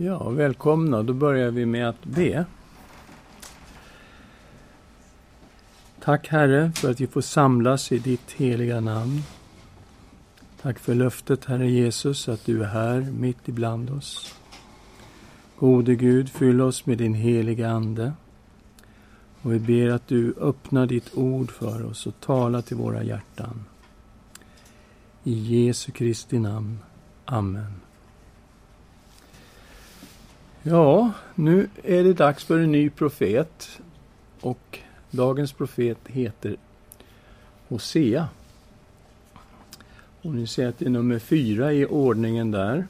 Ja, välkomna. Då börjar vi med att be. Tack Herre för att vi får samlas i ditt heliga namn. Tack för löftet Herre Jesus att du är här mitt ibland oss. Gode Gud, fyll oss med din heliga Ande. Och vi ber att du öppnar ditt ord för oss och talar till våra hjärtan. I Jesu Kristi namn. Amen. Ja, nu är det dags för en ny profet. Och dagens profet heter Hosea. Och ni ser att det är nummer fyra i ordningen där.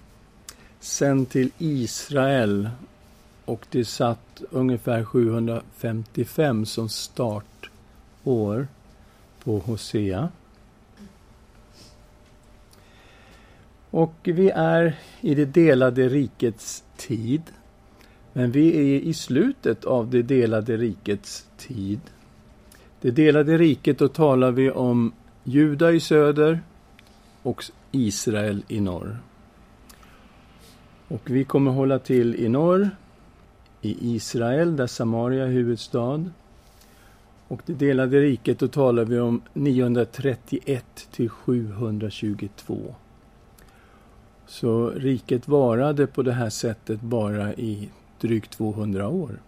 Sen till Israel. Och det satt ungefär 755 som startår på Hosea. Och vi är i det delade rikets tid. Men vi är i slutet av det delade rikets tid. Det delade riket, då talar vi om Juda i söder och Israel i norr. Och vi kommer hålla till i norr, i Israel, där Samaria är huvudstad. Och det delade riket, då talar vi om 931 till 722. Så riket varade på det här sättet bara i drygt 200 år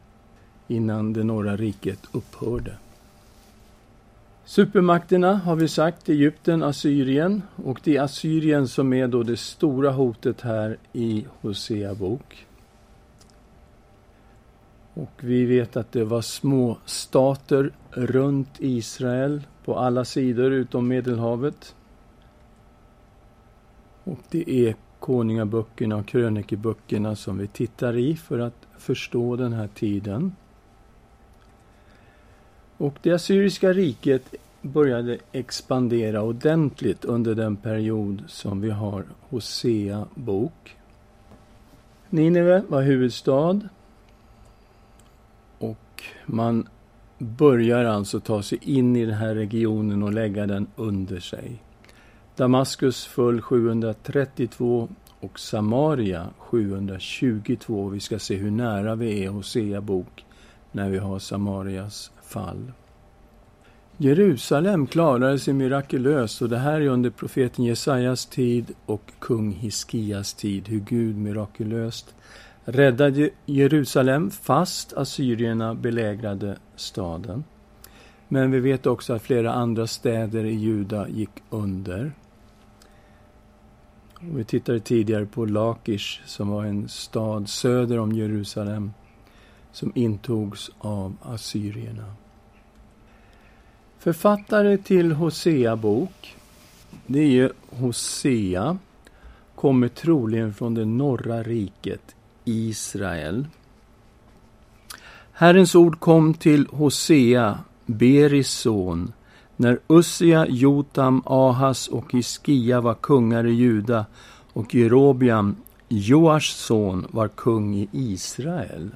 innan det norra riket upphörde. Supermakterna har vi sagt, Egypten, Assyrien och det är Assyrien som är då det stora hotet här i Hosea bok. Och vi vet att det var små stater runt Israel på alla sidor utom Medelhavet. Och det är konungaböckerna och krönikeböckerna som vi tittar i för att förstå den här tiden. Och det assyriska riket började expandera ordentligt under den period som vi har Hosea bok. Nineve var huvudstad och man börjar alltså ta sig in i den här regionen och lägga den under sig. Damaskus föll 732 och Samaria 722. Vi ska se hur nära vi är Hosea bok när vi har Samarias fall. Jerusalem klarade sig mirakulöst och det här är under profeten Jesajas tid och kung Hiskias tid, hur Gud mirakulöst räddade Jerusalem fast assyrierna belägrade staden. Men vi vet också att flera andra städer i Juda gick under. Och vi tittade tidigare på Lakish som var en stad söder om Jerusalem som intogs av assyrierna. Författare till Hosea bok, det är ju Hosea, kommer troligen från det norra riket, Israel. Herrens ord kom till Hosea, Beris son, när Ussia, Jotam, Ahas och Hiskia var kungar i Juda och Jerobiam, Joars son, var kung i Israel.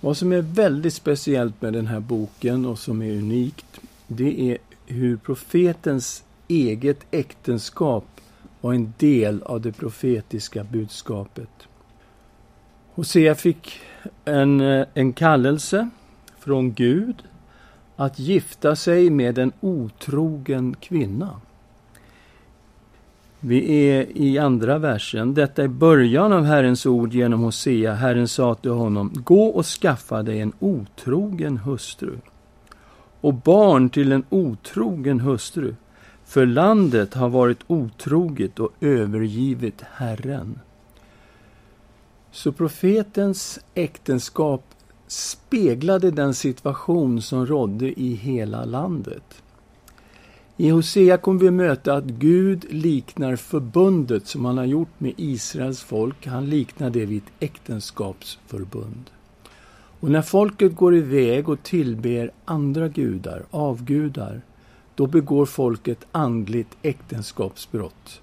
Vad som är väldigt speciellt med den här boken och som är unikt, det är hur profetens eget äktenskap var en del av det profetiska budskapet. Hosea fick en, eh, en kallelse från Gud att gifta sig med en otrogen kvinna. Vi är i andra versen. Detta är början av Herrens ord genom Hosea. Herren sa till honom, gå och skaffa dig en otrogen hustru och barn till en otrogen hustru, för landet har varit otroget och övergivit Herren. Så profetens äktenskap speglade den situation som rådde i hela landet. I Hosea kommer vi möta att Gud liknar förbundet som han har gjort med Israels folk, han liknar det vid ett äktenskapsförbund. Och när folket går iväg och tillber andra gudar, avgudar, då begår folket andligt äktenskapsbrott.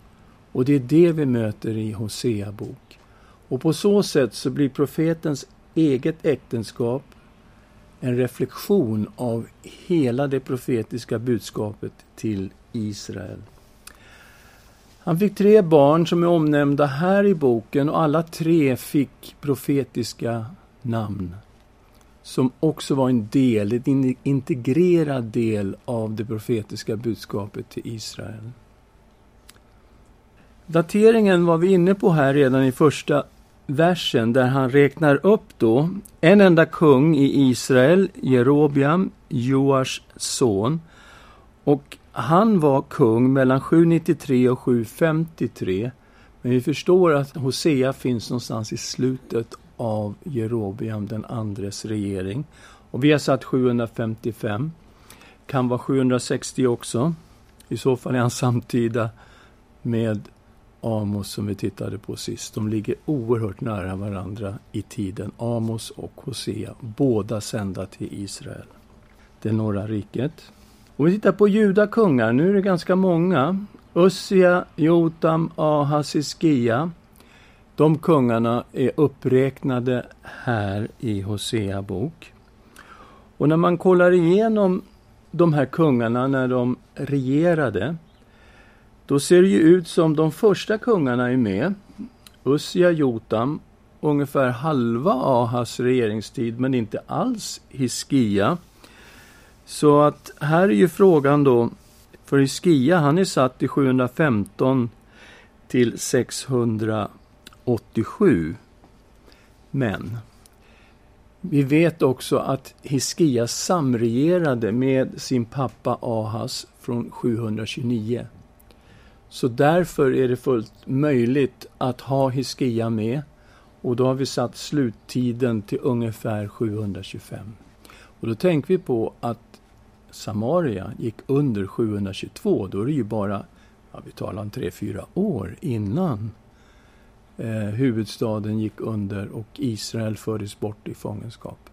Och det är det vi möter i Hosea bok. Och på så sätt så blir profetens eget äktenskap en reflektion av hela det profetiska budskapet till Israel. Han fick tre barn som är omnämnda här i boken och alla tre fick profetiska namn. Som också var en del, en integrerad del av det profetiska budskapet till Israel. Dateringen var vi inne på här redan i första versen där han räknar upp då en enda kung i Israel, Jerobiam, Joars son. Och han var kung mellan 793 och 753. Men vi förstår att Hosea finns någonstans i slutet av Jerobiam den andres regering. Och vi har satt 755. Kan vara 760 också. I så fall är han samtida med Amos som vi tittade på sist. De ligger oerhört nära varandra i tiden. Amos och Hosea, båda sända till Israel. Det norra riket. Om vi tittar på judakungar, nu är det ganska många. Ussia, Jotam, Ahas, Iskia. De kungarna är uppräknade här i Hosea bok. Och när man kollar igenom de här kungarna när de regerade då ser det ju ut som de första kungarna är med. Ussia, Jotam, ungefär halva Ahas regeringstid, men inte alls Hiskia. Så att här är ju frågan då, för Hiskia, han är satt i 715 till 687. Men vi vet också att Hiskia samregerade med sin pappa Ahas från 729. Så därför är det fullt möjligt att ha Hiskia med. Och då har vi satt sluttiden till ungefär 725. Och då tänker vi på att Samaria gick under 722. Då är det ju bara, ja, vi talar om 3-4 år innan eh, huvudstaden gick under och Israel fördes bort i fångenskap.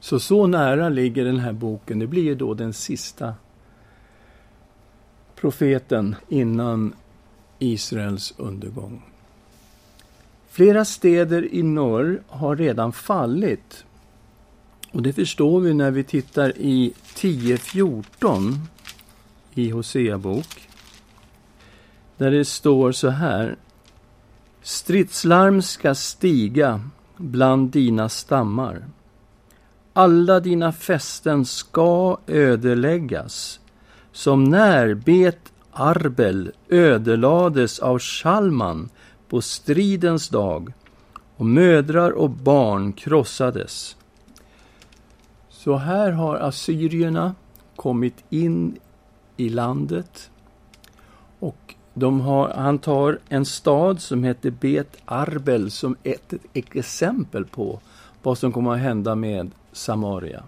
Så så nära ligger den här boken. Det blir ju då den sista profeten innan Israels undergång. Flera städer i norr har redan fallit. Och det förstår vi när vi tittar i 10.14 i Hosea bok. Där det står så här. Stridslarm ska stiga bland dina stammar. Alla dina fästen ska ödeläggas som när bet Arbel ödelades av Shalman på stridens dag och mödrar och barn krossades. Så här har assyrierna kommit in i landet och de har, han tar en stad som heter Bet Arbel som ett, ett exempel på vad som kommer att hända med Samaria.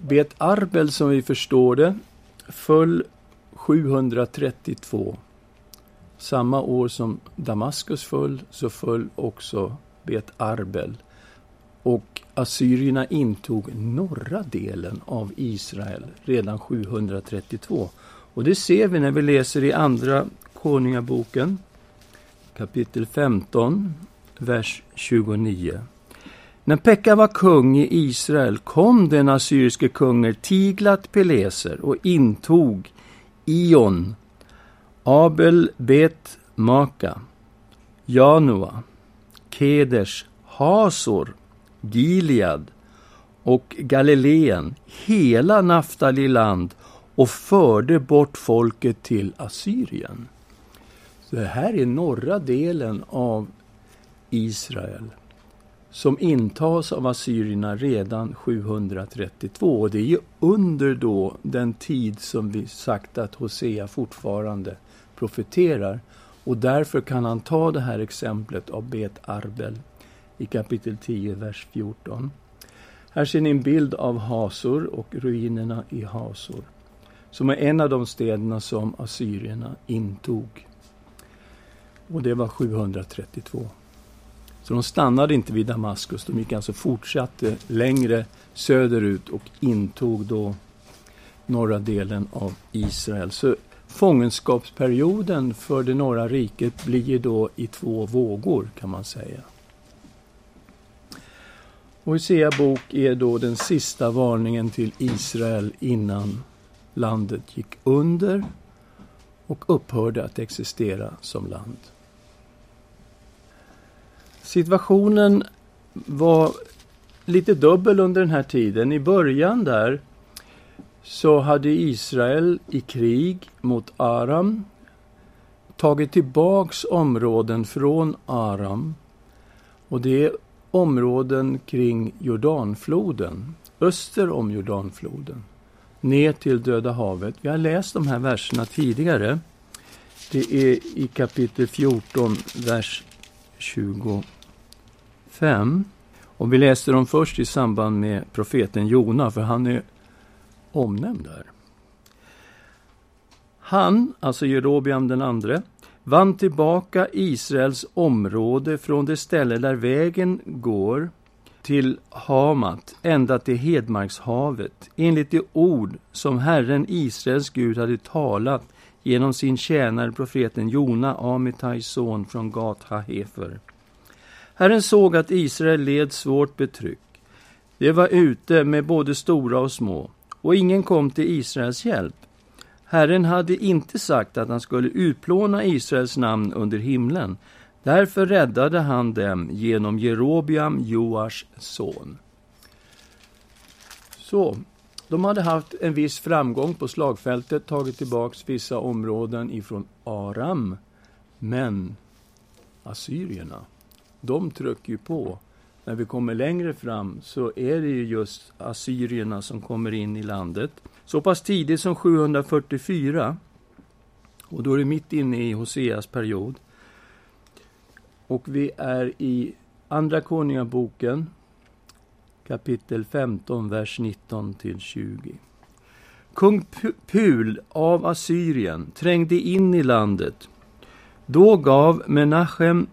Bet Arbel, som vi förstår det, föll 732. Samma år som Damaskus föll, så föll också Bet Arbel. Och assyrierna intog norra delen av Israel redan 732. Och det ser vi när vi läser i Andra Konungaboken, kapitel 15, vers 29. När Pekka var kung i Israel kom den assyriske kungen Tiglat Peleser och intog Ion, Abel Bet Maka, Janua, Keders, Hasor, Gilead och Galileen, hela Naftali land och förde bort folket till Assyrien. Så det här är norra delen av Israel som intas av assyrierna redan 732. Och det är ju under då den tid som vi sagt att Hosea fortfarande profeterar. Och därför kan han ta det här exemplet av Bet Arbel i kapitel 10, vers 14. Här ser ni en bild av Hasor och ruinerna i Hasor, som är en av de städerna som assyrierna intog. Och det var 732. Så de stannade inte vid Damaskus, de gick alltså fortsatte längre söderut och intog då norra delen av Israel. Så fångenskapsperioden för det norra riket blir då i två vågor kan man säga. Hosea bok är då den sista varningen till Israel innan landet gick under och upphörde att existera som land. Situationen var lite dubbel under den här tiden. I början där så hade Israel i krig mot Aram tagit tillbaks områden från Aram. Och det är områden kring Jordanfloden, öster om Jordanfloden, ner till Döda havet. Vi har läst de här verserna tidigare. Det är i kapitel 14, vers 20. 5. Och vi läste dem först i samband med profeten Jona, för han är omnämnd där. Han, alltså Jerobiam den andre, vann tillbaka Israels område från det ställe där vägen går till Hamat, ända till Hedmarkshavet, enligt de ord som Herren Israels Gud hade talat genom sin tjänare profeten Jona, Amitais son från Gat Hahefer. Herren såg att Israel led svårt betryck. De var ute med både stora och små, och ingen kom till Israels hjälp. Herren hade inte sagt att han skulle utplåna Israels namn under himlen. Därför räddade han dem genom Jerobiam, Joars son. Så, de hade haft en viss framgång på slagfältet, tagit tillbaka vissa områden ifrån Aram. Men assyrierna, de trycker ju på. När vi kommer längre fram så är det ju just assyrierna som kommer in i landet. Så pass tidigt som 744, och då är det mitt inne i Hoseas period. Och vi är i Andra Konungaboken, kapitel 15, vers 19 till 20. Kung Pul av Assyrien trängde in i landet. Då gav Menachem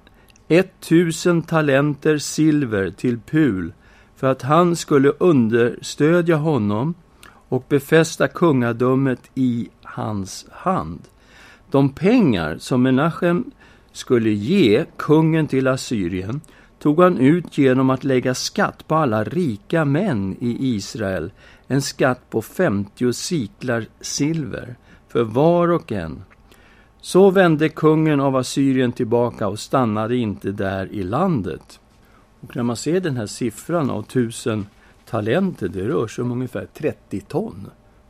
1000 talenter silver till Pul för att han skulle understödja honom och befästa kungadömet i hans hand. De pengar som Menachem skulle ge kungen till Assyrien tog han ut genom att lägga skatt på alla rika män i Israel, en skatt på 50 siklar silver för var och en. Så vände kungen av Assyrien tillbaka och stannade inte där i landet. Och när man ser den här siffran av tusen talenter, det rör sig om ungefär 30 ton.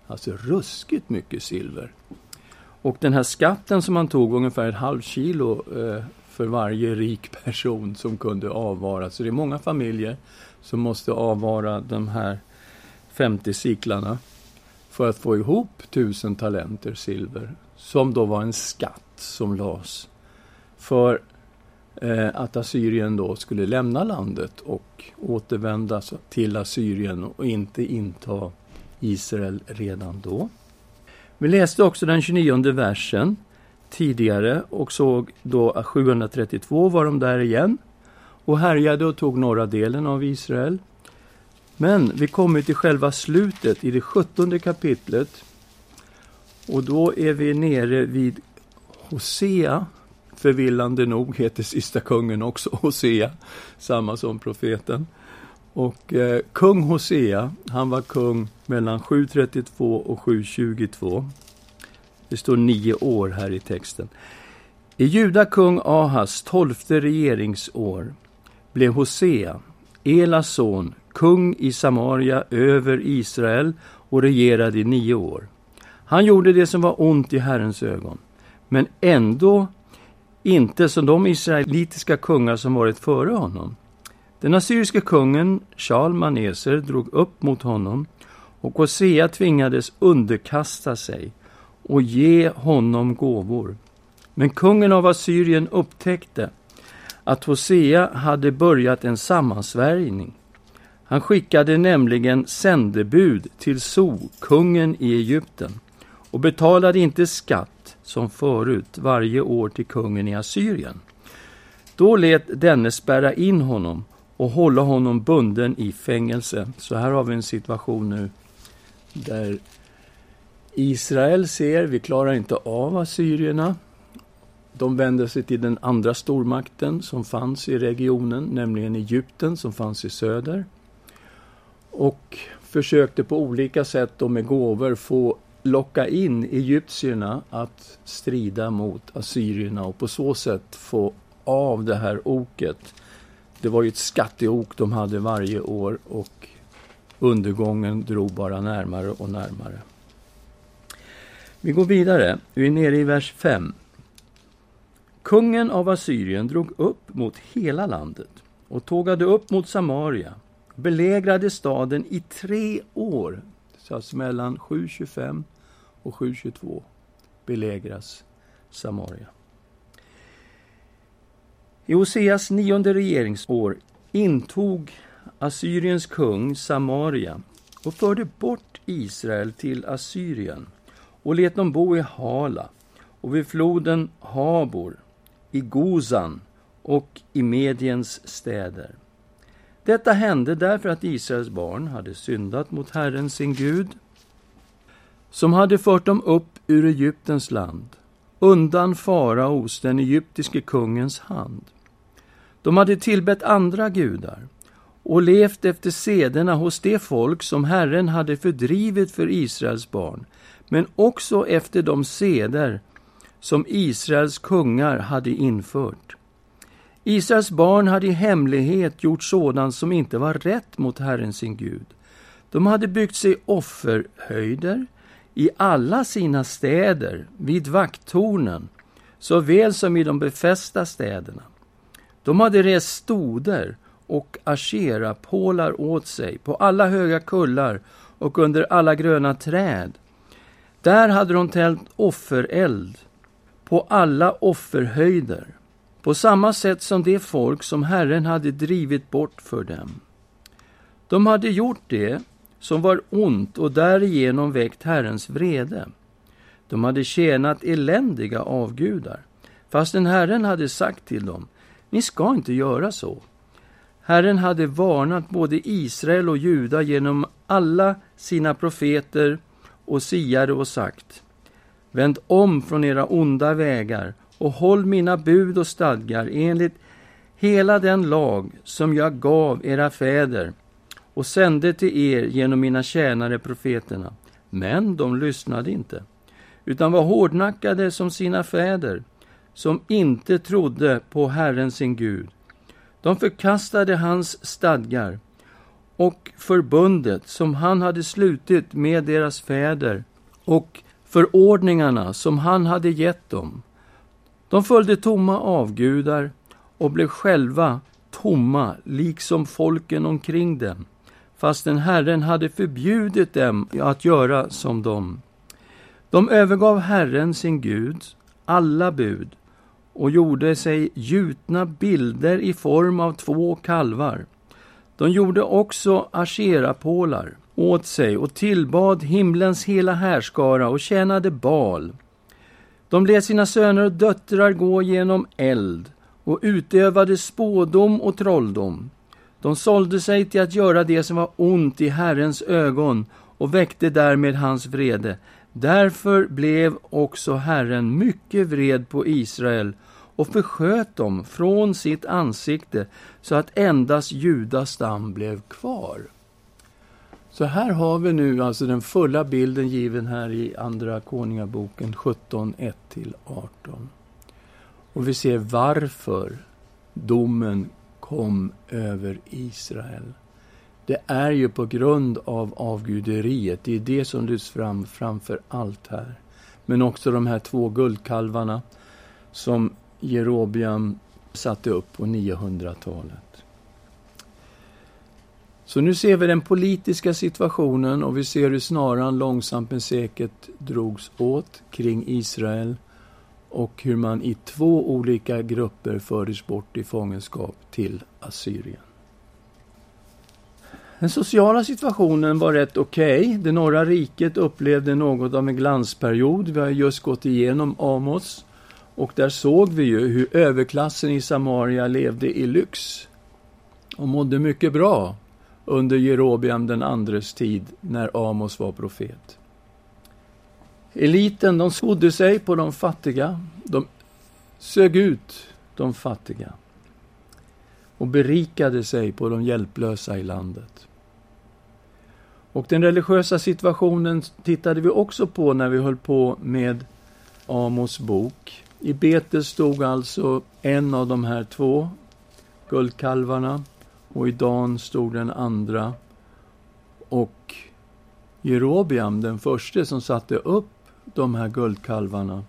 Alltså ruskigt mycket silver. Och den här skatten som man tog, ungefär ett halvt kilo eh, för varje rik person som kunde avvara. Så det är många familjer som måste avvara de här 50 siklarna för att få ihop tusen talenter silver, som då var en skatt som lades för eh, att Assyrien då skulle lämna landet och återvända till Assyrien och inte inta Israel redan då. Vi läste också den 29 versen tidigare och såg då att 732 var de där igen och härjade och tog norra delen av Israel. Men vi kommer till själva slutet i det 17 kapitlet och då är vi nere vid Hosea. Förvillande nog heter sista kungen också Hosea, samma som profeten. Och eh, kung Hosea, han var kung mellan 732 och 722. Det står nio år här i texten. I Juda kung Ahas tolfte regeringsår blev Hosea, Elas son, kung i Samaria över Israel och regerade i nio år. Han gjorde det som var ont i Herrens ögon, men ändå inte som de israelitiska kungar som varit före honom. Den assyriske kungen Shalmaneser drog upp mot honom och Hosea tvingades underkasta sig och ge honom gåvor. Men kungen av Assyrien upptäckte att Hosea hade börjat en sammansvärjning. Han skickade nämligen sändebud till So, kungen i Egypten, och betalade inte skatt som förut varje år till kungen i Assyrien. Då lät denne spärra in honom och hålla honom bunden i fängelse. Så här har vi en situation nu där Israel ser, vi klarar inte av assyrierna. De vänder sig till den andra stormakten som fanns i regionen, nämligen Egypten som fanns i söder. Och försökte på olika sätt och med gåvor få locka in egyptierna att strida mot assyrierna och på så sätt få av det här oket. Det var ju ett skatteok de hade varje år och undergången drog bara närmare och närmare. Vi går vidare. Vi är nere i vers 5. Kungen av Assyrien drog upp mot hela landet och tågade upp mot Samaria, belägrade staden i tre år, alltså mellan 725 och 722 belägras Samaria. I Oseas nionde regeringsår intog Assyriens kung Samaria och förde bort Israel till Assyrien och lät dem bo i Hala och vid floden Habor, i Gozan och i Mediens städer. Detta hände därför att Israels barn hade syndat mot Herren sin Gud, som hade fört dem upp ur Egyptens land, undan faraos, den egyptiske kungens hand. De hade tillbett andra gudar och levt efter sederna hos det folk som Herren hade fördrivit för Israels barn, men också efter de seder som Israels kungar hade infört. Israels barn hade i hemlighet gjort sådant som inte var rätt mot Herren sin Gud. De hade byggt sig offerhöjder i alla sina städer, vid vakttornen, såväl som i de befästa städerna. De hade rest stoder och asherapålar åt sig på alla höga kullar och under alla gröna träd. Där hade de tänt offereld på alla offerhöjder, på samma sätt som det folk som Herren hade drivit bort för dem. De hade gjort det som var ont och därigenom väckt Herrens vrede. De hade tjänat eländiga avgudar, fastän Herren hade sagt till dem, ni ska inte göra så. Herren hade varnat både Israel och Juda genom alla sina profeter och siare och sagt Vänd om från era onda vägar och håll mina bud och stadgar enligt hela den lag som jag gav era fäder och sände till er genom mina tjänare profeterna. Men de lyssnade inte, utan var hårdnackade som sina fäder, som inte trodde på Herren sin Gud. De förkastade hans stadgar och förbundet som han hade slutit med deras fäder och förordningarna som han hade gett dem. De följde tomma avgudar och blev själva tomma, liksom folken omkring dem, fastän Herren hade förbjudit dem att göra som dem. De övergav Herren, sin Gud, alla bud och gjorde sig gjutna bilder i form av två kalvar. De gjorde också asherapålar åt sig och tillbad himlens hela härskara och tjänade Bal. De lät sina söner och döttrar gå genom eld och utövade spådom och trolldom. De sålde sig till att göra det som var ont i Herrens ögon och väckte därmed hans vrede. Därför blev också Herren mycket vred på Israel och försköt dem från sitt ansikte så att endast Judas stam blev kvar. Så här har vi nu alltså den fulla bilden given här i Andra Konungaboken 17, 1-18. Och vi ser varför domen kom över Israel. Det är ju på grund av avguderiet. Det är det som lyfts fram framför allt här. Men också de här två guldkalvarna som Jerobiam satte upp på 900-talet. Så nu ser vi den politiska situationen och vi ser hur snaran långsamt men säkert drogs åt kring Israel och hur man i två olika grupper fördes bort i fångenskap till Assyrien. Den sociala situationen var rätt okej. Okay. Det norra riket upplevde något av en glansperiod. Vi har just gått igenom Amos. Och där såg vi ju hur överklassen i Samaria levde i lyx och mådde mycket bra under Jerobiam den andres tid när Amos var profet. Eliten de skodde sig på de fattiga, de sög ut de fattiga och berikade sig på de hjälplösa i landet. Och den religiösa situationen tittade vi också på när vi höll på med Amos bok. I Betel stod alltså en av de här två guldkalvarna och i Dan stod den andra. Och Jerobiam, den första som satte upp de här guldkalvarna,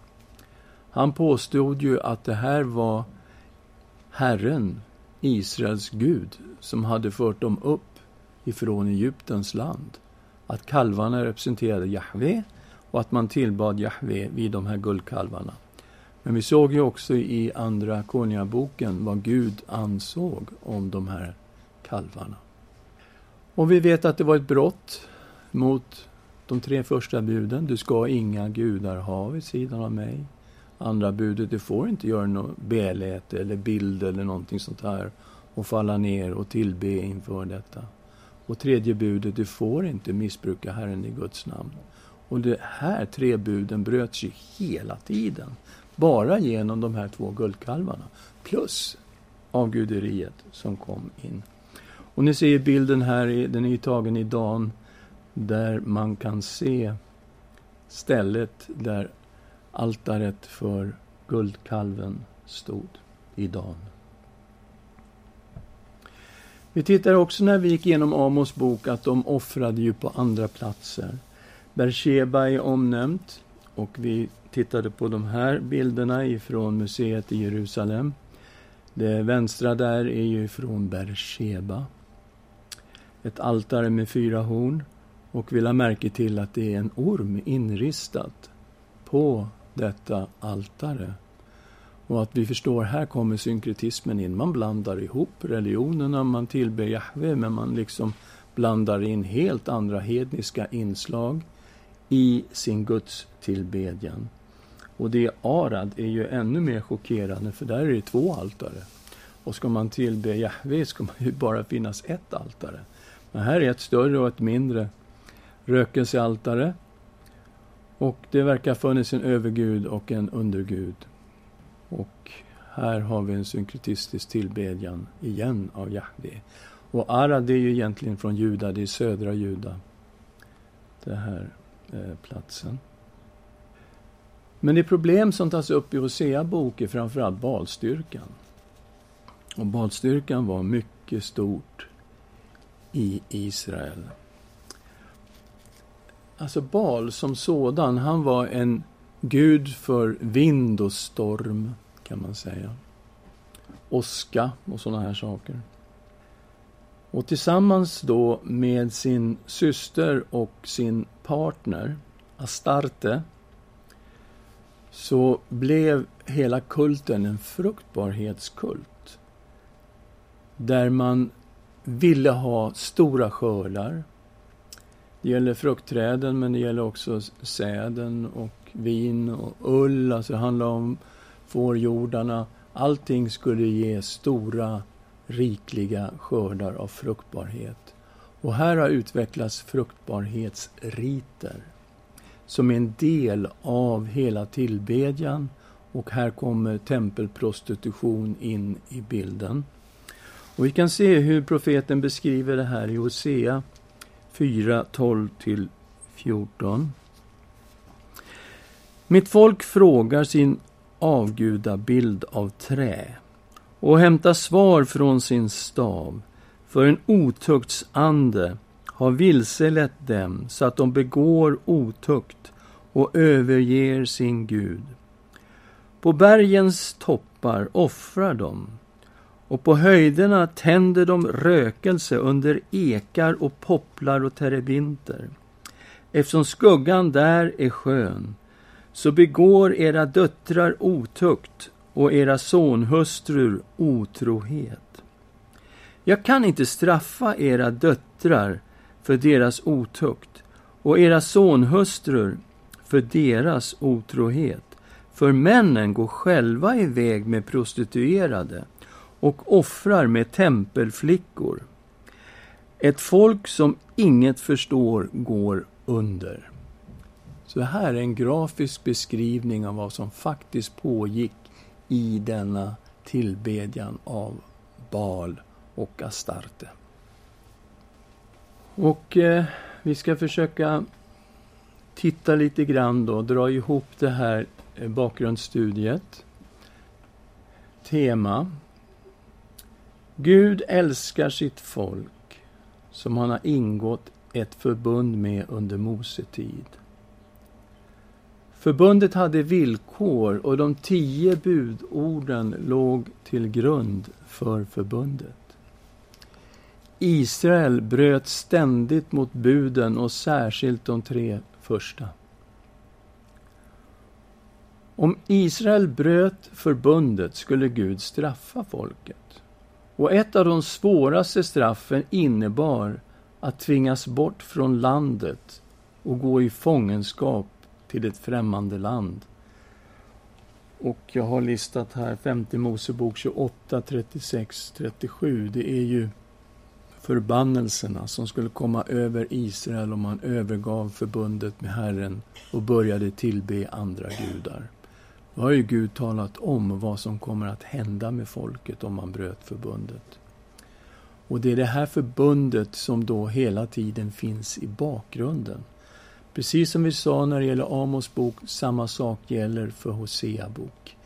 han påstod ju att det här var Herren, Israels Gud, som hade fört dem upp ifrån Egyptens land. Att kalvarna representerade Jahve och att man tillbad Jahve vid de här guldkalvarna. Men vi såg ju också i Andra Konungaboken vad Gud ansåg om de här kalvarna. Och vi vet att det var ett brott mot de tre första buden. Du ska inga gudar ha vid sidan av mig. Andra budet, du får inte göra något beläte eller bild eller någonting sånt här och falla ner och tillbe inför detta. Och tredje budet, du får inte missbruka Herren i Guds namn. Och de här tre buden bröts ju hela tiden. Bara genom de här två guldkalvarna. Plus avguderiet som kom in. Och ni ser bilden här, den är ju tagen i dagen, där man kan se stället där altaret för guldkalven stod i dagen. Vi tittar också när vi gick igenom Amos bok att de offrade ju på andra platser. Bersheba är omnämnt och vi tittade på de här bilderna ifrån museet i Jerusalem. Det vänstra där är ju från Bersheba. Ett altare med fyra horn och vi ha märke till att det är en orm inristat på detta altare. Och att vi förstår, här kommer synkretismen in. Man blandar ihop religionerna, man tillber Jahve, men man liksom blandar in helt andra hedniska inslag i sin Guds tillbedjan. Och det Arad är ju ännu mer chockerande, för där är det två altare. Och ska man tillbe Jahve ska man ju bara finnas ett altare. Men här är ett större och ett mindre rökelsealtare. Och det verkar ha funnits en övergud och en undergud. Och här har vi en synkretistisk tillbedjan igen av Jahve. Och Arad är ju egentligen från Juda, det är södra Juda. Den här eh, platsen. Men det problem som tas upp i Hosea bok är framförallt balstyrkan. Och balstyrkan var mycket stort i Israel. Alltså Bal som sådan, han var en gud för vind och storm, kan man säga. Oska och sådana här saker. Och tillsammans då med sin syster och sin partner, Astarte, så blev hela kulten en fruktbarhetskult. Där man ville ha stora skördar. Det gäller fruktträden, men det gäller också säden och vin och ull. Alltså det handlar om fårjordarna. Allting skulle ge stora, rikliga skördar av fruktbarhet. Och här har utvecklats fruktbarhetsriter som är en del av hela tillbedjan. Och här kommer tempelprostitution in i bilden. Och vi kan se hur profeten beskriver det här i Hosea 4, 12-14. Mitt folk frågar sin avgudabild av trä och hämtar svar från sin stav, för en otuktsande har vilselett dem så att de begår otukt och överger sin Gud. På bergens toppar offrar de och på höjderna tänder de rökelse under ekar och popplar och terebinter. Eftersom skuggan där är skön, så begår era döttrar otukt och era sonhustrur otrohet. Jag kan inte straffa era döttrar för deras otukt och era sonhustrur för deras otrohet. För männen går själva iväg med prostituerade och offrar med tempelflickor. Ett folk som inget förstår går under. Så här är en grafisk beskrivning av vad som faktiskt pågick i denna tillbedjan av Baal och Astarte. Och eh, vi ska försöka titta lite grann då, dra ihop det här eh, bakgrundsstudiet. Tema. Gud älskar sitt folk som han har ingått ett förbund med under Mose tid. Förbundet hade villkor och de tio budorden låg till grund för förbundet. Israel bröt ständigt mot buden och särskilt de tre första. Om Israel bröt förbundet skulle Gud straffa folket. Och ett av de svåraste straffen innebar att tvingas bort från landet och gå i fångenskap till ett främmande land. Och jag har listat här 5 Mosebok 28, 36, 37. Det är ju förbannelserna som skulle komma över Israel om man övergav förbundet med Herren och började tillbe andra gudar. Då har ju Gud talat om vad som kommer att hända med folket om man bröt förbundet. Och det är det här förbundet som då hela tiden finns i bakgrunden. Precis som vi sa när det gäller Amos bok, samma sak gäller för Hosea bok.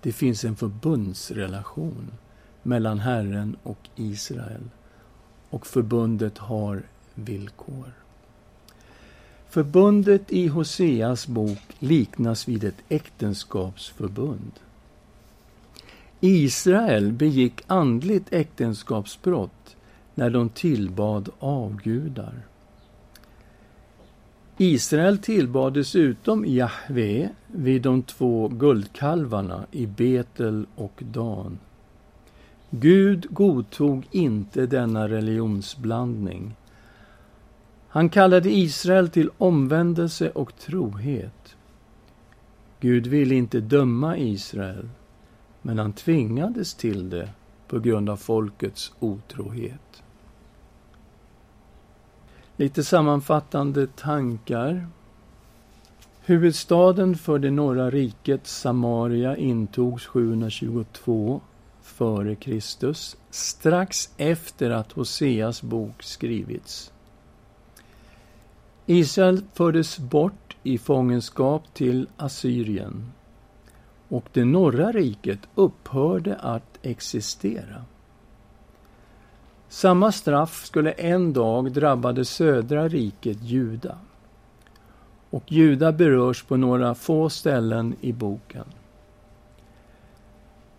Det finns en förbundsrelation mellan Herren och Israel och förbundet har villkor. Förbundet i Hoseas bok liknas vid ett äktenskapsförbund. Israel begick andligt äktenskapsbrott när de tillbad avgudar. Israel tillbad dessutom Jahve vid de två guldkalvarna i Betel och Dan. Gud godtog inte denna religionsblandning. Han kallade Israel till omvändelse och trohet. Gud ville inte döma Israel, men han tvingades till det på grund av folkets otrohet. Lite sammanfattande tankar. Huvudstaden för det norra riket, Samaria, intogs 722 före Kristus, strax efter att Hoseas bok skrivits. Israel fördes bort i fångenskap till Assyrien och det norra riket upphörde att existera. Samma straff skulle en dag drabba det södra riket Juda. Och Juda berörs på några få ställen i boken.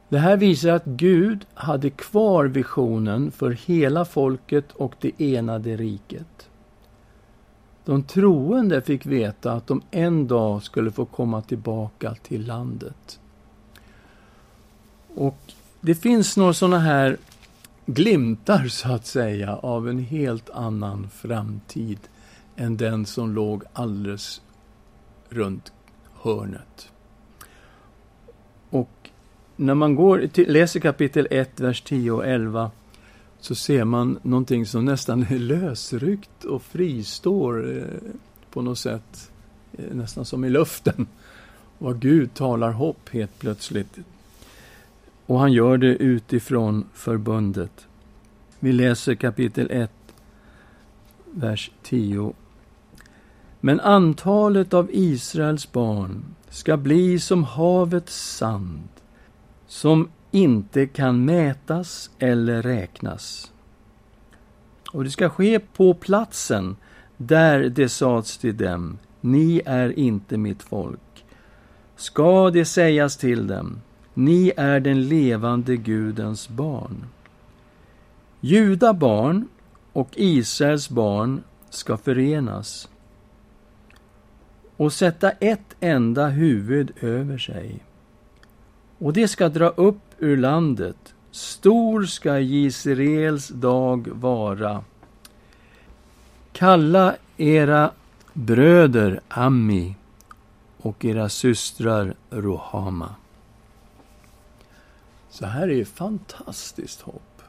Det här visar att Gud hade kvar visionen för hela folket och det enade riket. De troende fick veta att de en dag skulle få komma tillbaka till landet. Och det finns några sådana här glimtar, så att säga, av en helt annan framtid än den som låg alldeles runt hörnet. Och när man går till, läser kapitel 1, vers 10 och 11 så ser man någonting som nästan är lösryckt och fristår eh, på något sätt, eh, nästan som i luften. Vad Gud talar hopp helt plötsligt. Och han gör det utifrån förbundet. Vi läser kapitel 1, vers 10. Men antalet av Israels barn ska bli som havets sand som inte kan mätas eller räknas. Och det ska ske på platsen där det sades till dem, ni är inte mitt folk. Ska det sägas till dem, ni är den levande Gudens barn. Juda barn och Israels barn ska förenas och sätta ett enda huvud över sig och det ska dra upp ur landet. Stor ska Jisraels dag vara. Kalla era bröder Ammi och era systrar Rohama. Så här är ju fantastiskt hopp.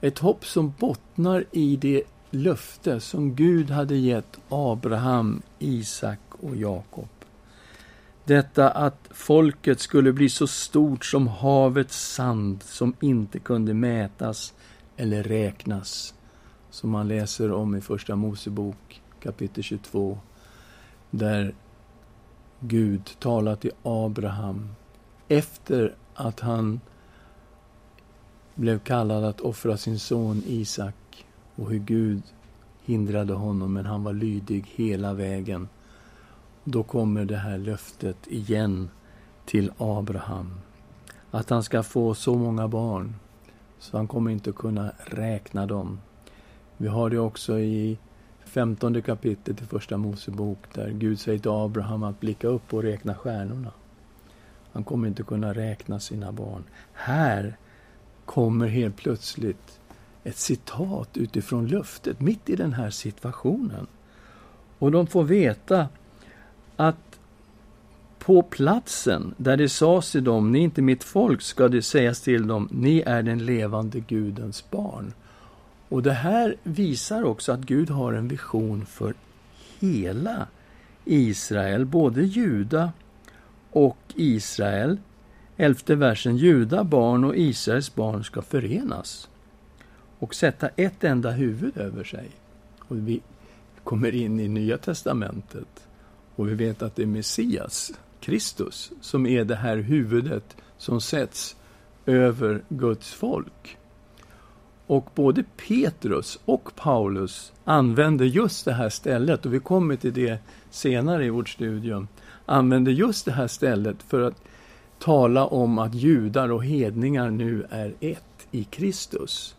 Ett hopp som bottnar i det löfte som Gud hade gett Abraham, Isak och Jakob. Detta att folket skulle bli så stort som havets sand som inte kunde mätas eller räknas. som man läser om i Första Mosebok kapitel 22, där Gud talar till Abraham efter att han blev kallad att offra sin son Isak och hur Gud hindrade honom, men han var lydig hela vägen. Då kommer det här löftet igen till Abraham. Att han ska få så många barn, så han kommer inte kunna räkna dem. Vi har det också i femtonde kapitlet i Första Mosebok, där Gud säger till Abraham att blicka upp och räkna stjärnorna. Han kommer inte kunna räkna sina barn. Här kommer helt plötsligt ett citat utifrån löftet, mitt i den här situationen. Och de får veta att på platsen där det sades till dem, ni är inte mitt folk, ska det sägas till dem, ni är den levande Gudens barn. Och det här visar också att Gud har en vision för hela Israel, både Juda och Israel. Elfte versen, Juda barn och Israels barn ska förenas och sätta ett enda huvud över sig. Och vi kommer in i Nya testamentet och vi vet att det är Messias, Kristus, som är det här huvudet som sätts över Guds folk. Och både Petrus och Paulus använder just det här stället, och vi kommer till det senare i vårt studium, använder just det här stället för att tala om att judar och hedningar nu är ett i Kristus.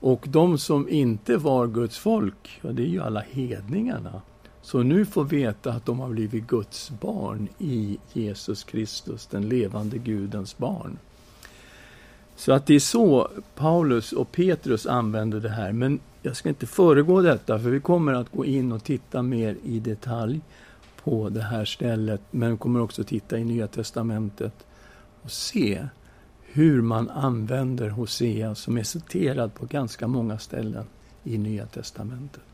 Och de som inte var Guds folk, ja, det är ju alla hedningarna. Så nu får veta att de har blivit Guds barn i Jesus Kristus, den levande Gudens barn. Så att det är så Paulus och Petrus använder det här. Men jag ska inte föregå detta, för vi kommer att gå in och titta mer i detalj på det här stället, men vi kommer också titta i Nya Testamentet och se hur man använder Hosea som är citerad på ganska många ställen i Nya Testamentet.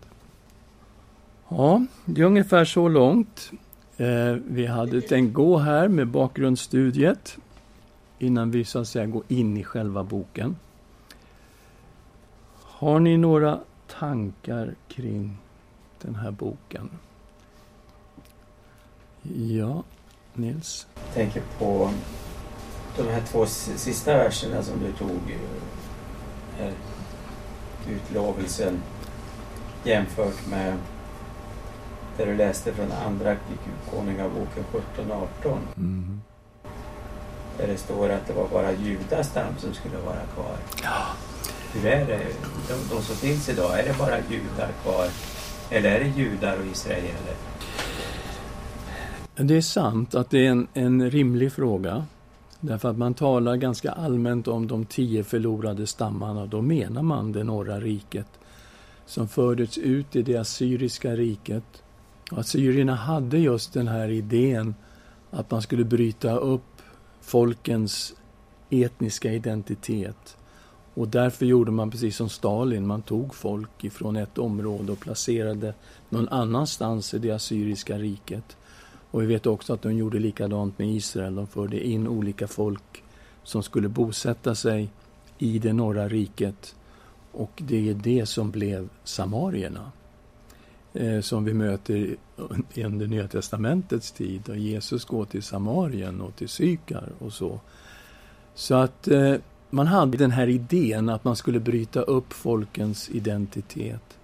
Ja, det är ungefär så långt. Eh, vi hade tänkt gå här med bakgrundsstudiet innan vi så att säga går in i själva boken. Har ni några tankar kring den här boken? Ja, Nils? Jag tänker på de här två sista verserna som du tog. Eh, här, utlovelsen jämfört med där du läste från andra Konungaboken 17 och 18. Mm där det står att det var bara Judas stam som skulle vara kvar. Ja. Hur är det? De, de som finns idag, är det bara judar kvar? Eller är det judar och israeler? Det är sant att det är en, en rimlig fråga. Därför att man talar ganska allmänt om de tio förlorade stammarna. Då menar man det norra riket som fördes ut i det assyriska riket. Assyrierna hade just den här idén att man skulle bryta upp folkens etniska identitet. Och därför gjorde man precis som Stalin, man tog folk ifrån ett område och placerade någon annanstans i det assyriska riket. Och vi vet också att de gjorde likadant med Israel, de förde in olika folk som skulle bosätta sig i det norra riket. Och det är det som blev samarierna. Eh, som vi möter under Nya Testamentets tid. Och Jesus går till Samarien och till Sykar och så. Så att eh, man hade den här idén att man skulle bryta upp folkens identitet.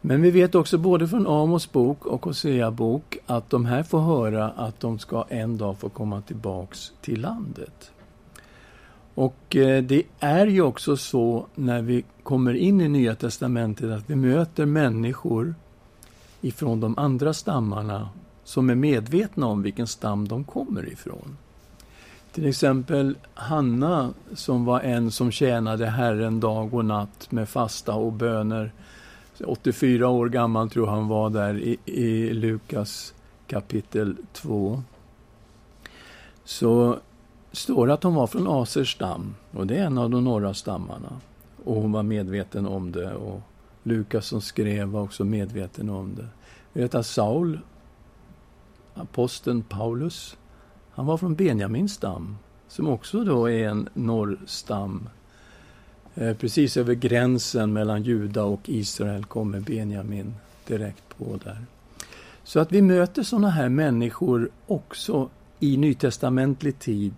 Men vi vet också både från Amos bok och Hosea bok att de här får höra att de ska en dag få komma tillbaks till landet. Och eh, det är ju också så när vi kommer in i Nya Testamentet att vi möter människor ifrån de andra stammarna som är medvetna om vilken stam de kommer ifrån. Till exempel Hanna som var en som tjänade Herren dag och natt med fasta och böner. 84 år gammal tror han var där i, i Lukas kapitel 2. Så står det att hon var från Asers stam och det är en av de norra stammarna. Och hon var medveten om det och Lukas som skrev var också medveten om det. Vi vet att Saul, aposteln Paulus, han var från Benjamins stam, som också då är en norrstam. Eh, precis över gränsen mellan Juda och Israel kommer Benjamin direkt på där. Så att vi möter sådana här människor också i nytestamentlig tid.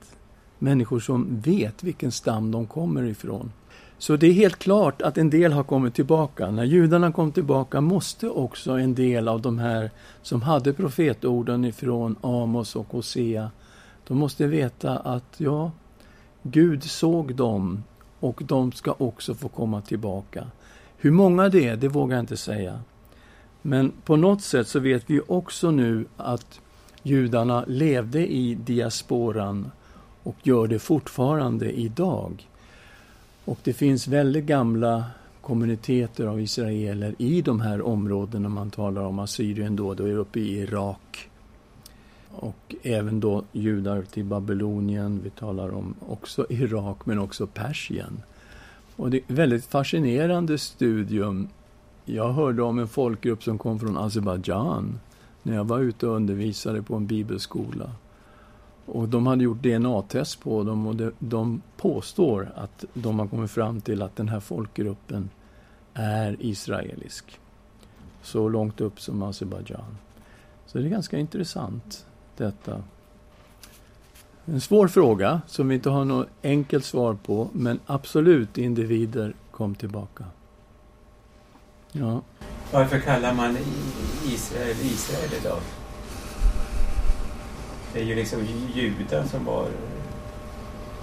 Människor som vet vilken stam de kommer ifrån. Så det är helt klart att en del har kommit tillbaka. När judarna kom tillbaka måste också en del av de här som hade profetorden ifrån Amos och Hosea, de måste veta att ja, Gud såg dem och de ska också få komma tillbaka. Hur många det är, det vågar jag inte säga. Men på något sätt så vet vi också nu att judarna levde i diasporan och gör det fortfarande idag. Och det finns väldigt gamla kommuniteter av israeler i de här områdena man talar om, Assyrien då, då är uppe i Irak. Och även då judar till Babylonien, vi talar om också Irak men också Persien. Och det är ett väldigt fascinerande studium. Jag hörde om en folkgrupp som kom från Azerbajdzjan när jag var ute och undervisade på en bibelskola. Och de hade gjort DNA-test på dem och de, de påstår att de har kommit fram till att den här folkgruppen är israelisk. Så långt upp som Azerbajdzjan. Så det är ganska intressant detta. En svår fråga som vi inte har något enkelt svar på, men absolut individer kom tillbaka. Ja. Varför kallar man Israel Israel idag? Det är ju liksom juden som var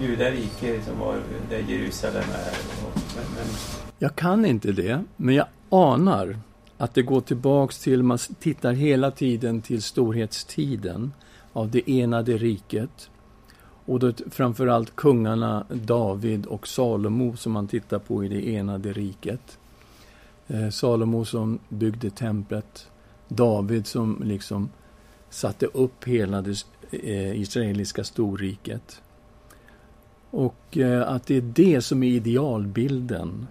judarike som var där Jerusalem är. Men, men... Jag kan inte det, men jag anar att det går tillbaks till, man tittar hela tiden till storhetstiden av det enade riket. Och då framförallt kungarna David och Salomo som man tittar på i det enade riket. Eh, Salomo som byggde templet. David som liksom satte upp hela det eh, israeliska storriket. Och eh, att det är det som är idealbilden.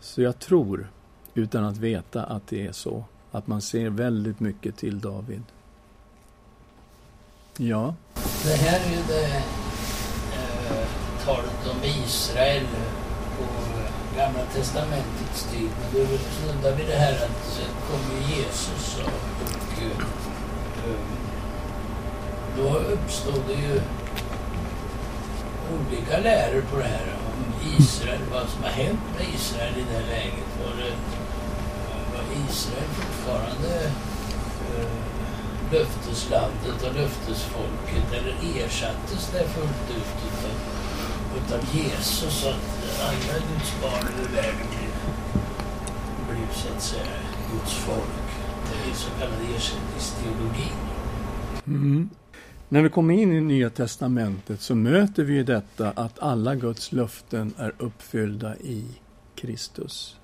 Så jag tror, utan att veta, att det är så. Att man ser väldigt mycket till David. Ja. Det här är ju det eh, talet om Israel på Gamla Testamentets tid. Men då snuddar vi det här att sen kommer Jesus och, och eh, då uppstod det ju olika läror på det här om Israel, vad som har hänt med Israel i det här läget. Var, det, var Israel fortfarande eh, löfteslandet och löftesfolket eller ersattes det fullt ut utav, utav Jesus så att alla Guds barn över världen blev, blev så att säga Guds folk. Det är så kallad ersättningsteologi. Mm. När vi kommer in i Nya Testamentet så möter vi detta att alla Guds löften är uppfyllda i Kristus.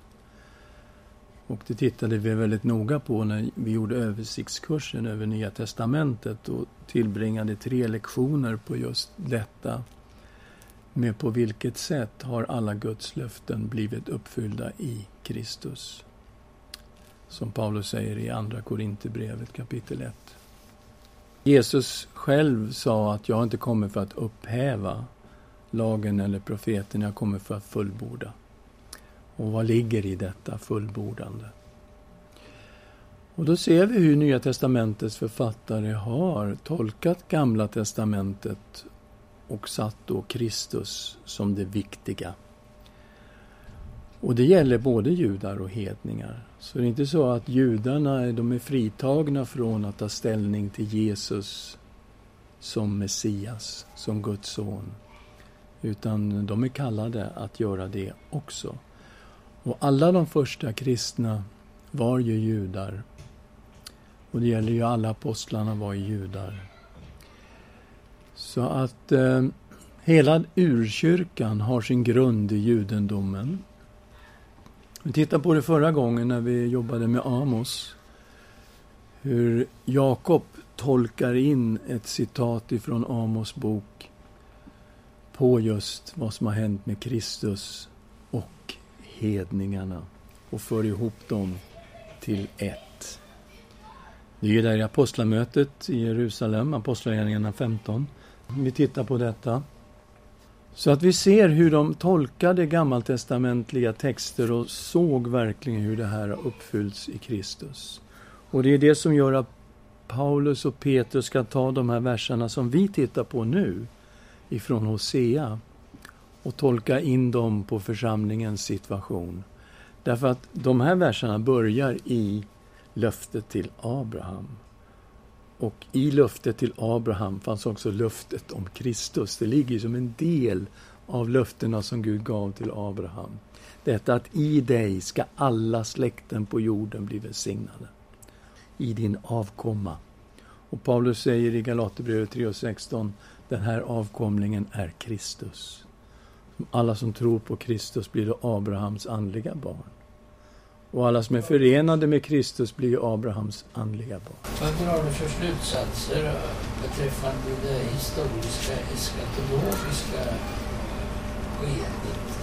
Och det tittade vi väldigt noga på när vi gjorde översiktskursen över Nya Testamentet och tillbringade tre lektioner på just detta. Med på vilket sätt har alla Guds löften blivit uppfyllda i Kristus? Som Paulus säger i Andra Korinthierbrevet kapitel 1. Jesus själv sa att jag inte kommer för att upphäva lagen eller profeten, jag kommer för att fullborda. Och vad ligger i detta fullbordande? Och då ser vi hur Nya Testamentets författare har tolkat Gamla Testamentet och satt då Kristus som det viktiga. Och det gäller både judar och hedningar. Så det är inte så att judarna de är fritagna från att ta ställning till Jesus som Messias, som Guds son. Utan de är kallade att göra det också. Och alla de första kristna var ju judar. Och det gäller ju alla apostlarna var ju judar. Så att eh, hela urkyrkan har sin grund i judendomen. Vi tittade på det förra gången när vi jobbade med Amos. Hur Jakob tolkar in ett citat ifrån Amos bok på just vad som har hänt med Kristus och hedningarna och för ihop dem till ett. Det är ju där i apostlamötet i Jerusalem, Apostlagärningarna 15. Vi tittar på detta. Så att vi ser hur de tolkade gammaltestamentliga texter och såg verkligen hur det här har uppfyllts i Kristus. Och det är det som gör att Paulus och Petrus ska ta de här verserna som vi tittar på nu ifrån Hosea och tolka in dem på församlingens situation. Därför att de här verserna börjar i löftet till Abraham. Och i löftet till Abraham fanns också löftet om Kristus. Det ligger som en del av löftena som Gud gav till Abraham. Detta att i dig ska alla släkten på jorden bli välsignade. I din avkomma. Och Paulus säger i Galaterbrevet 3.16 den här avkomlingen är Kristus. Alla som tror på Kristus blir då Abrahams andliga barn. Och alla som är förenade med Kristus blir Abrahams andliga barn. Vad drar du för slutsatser beträffande det historiska, eskatologiska skeendet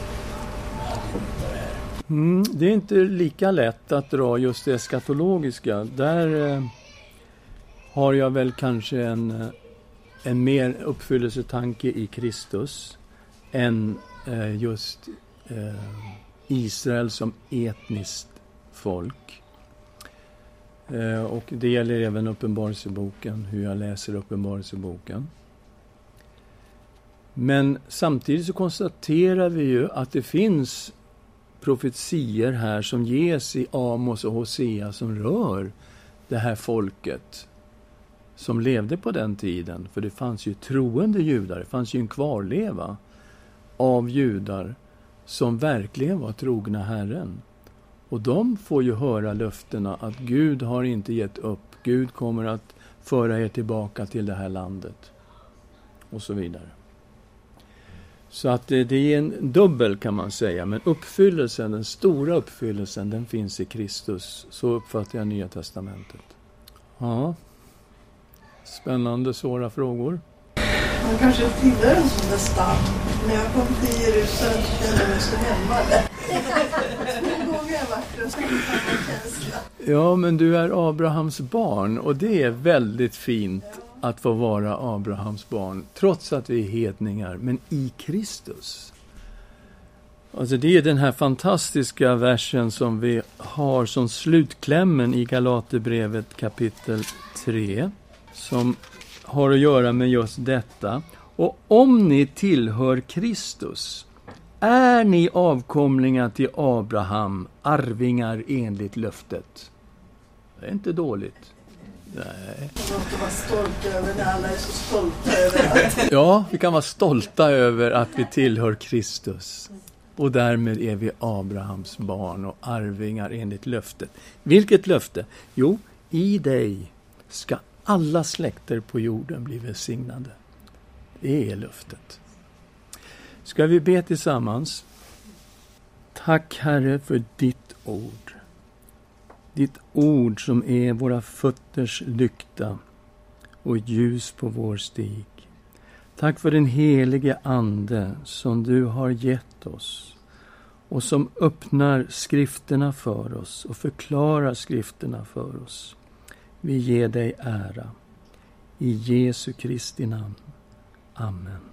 med anledning av det här? Mm, det är inte lika lätt att dra just det eskatologiska. Där eh, har jag väl kanske en, eh, en mer uppfyllelsetanke i Kristus än eh, just eh, Israel som etniskt folk. Eh, och det gäller även Uppenbarelseboken, hur jag läser Uppenbarelseboken. Men samtidigt så konstaterar vi ju att det finns profetier här som ges i Amos och Hosea som rör det här folket som levde på den tiden. För det fanns ju troende judar, det fanns ju en kvarleva av judar som verkligen var trogna Herren. Och de får ju höra löftena att Gud har inte gett upp. Gud kommer att föra er tillbaka till det här landet. Och så vidare. Så att det, är en dubbel kan man säga, men uppfyllelsen, den stora uppfyllelsen, den finns i Kristus. Så uppfattar jag Nya Testamentet. Ja. Spännande, svåra frågor. Man kanske tillhör en sån där stam. När jag kom till Jerusalem kände jag mig så hemma där. Två gånger jag varit där och samma känsla. Ja, men du är Abrahams barn och det är väldigt fint att få vara Abrahams barn, trots att vi är hedningar, men i Kristus. Alltså det är den här fantastiska versen som vi har som slutklämmen i Galaterbrevet kapitel 3, som har att göra med just detta. Och om ni tillhör Kristus, är ni avkomlingar till Abraham, arvingar enligt löftet. Det är inte dåligt. Nej. Ja, vi kan vara stolta över att vi tillhör Kristus. Och därmed är vi Abrahams barn och arvingar enligt löftet. Vilket löfte? Jo, i dig ska alla släkter på jorden bli välsignade. Det är löftet. Ska vi be tillsammans? Tack Herre för ditt ord. Ditt ord som är våra fötters lykta och ljus på vår stig. Tack för den helige Ande som du har gett oss och som öppnar skrifterna för oss och förklarar skrifterna för oss. Vi ger dig ära. I Jesu Kristi namn. Amen.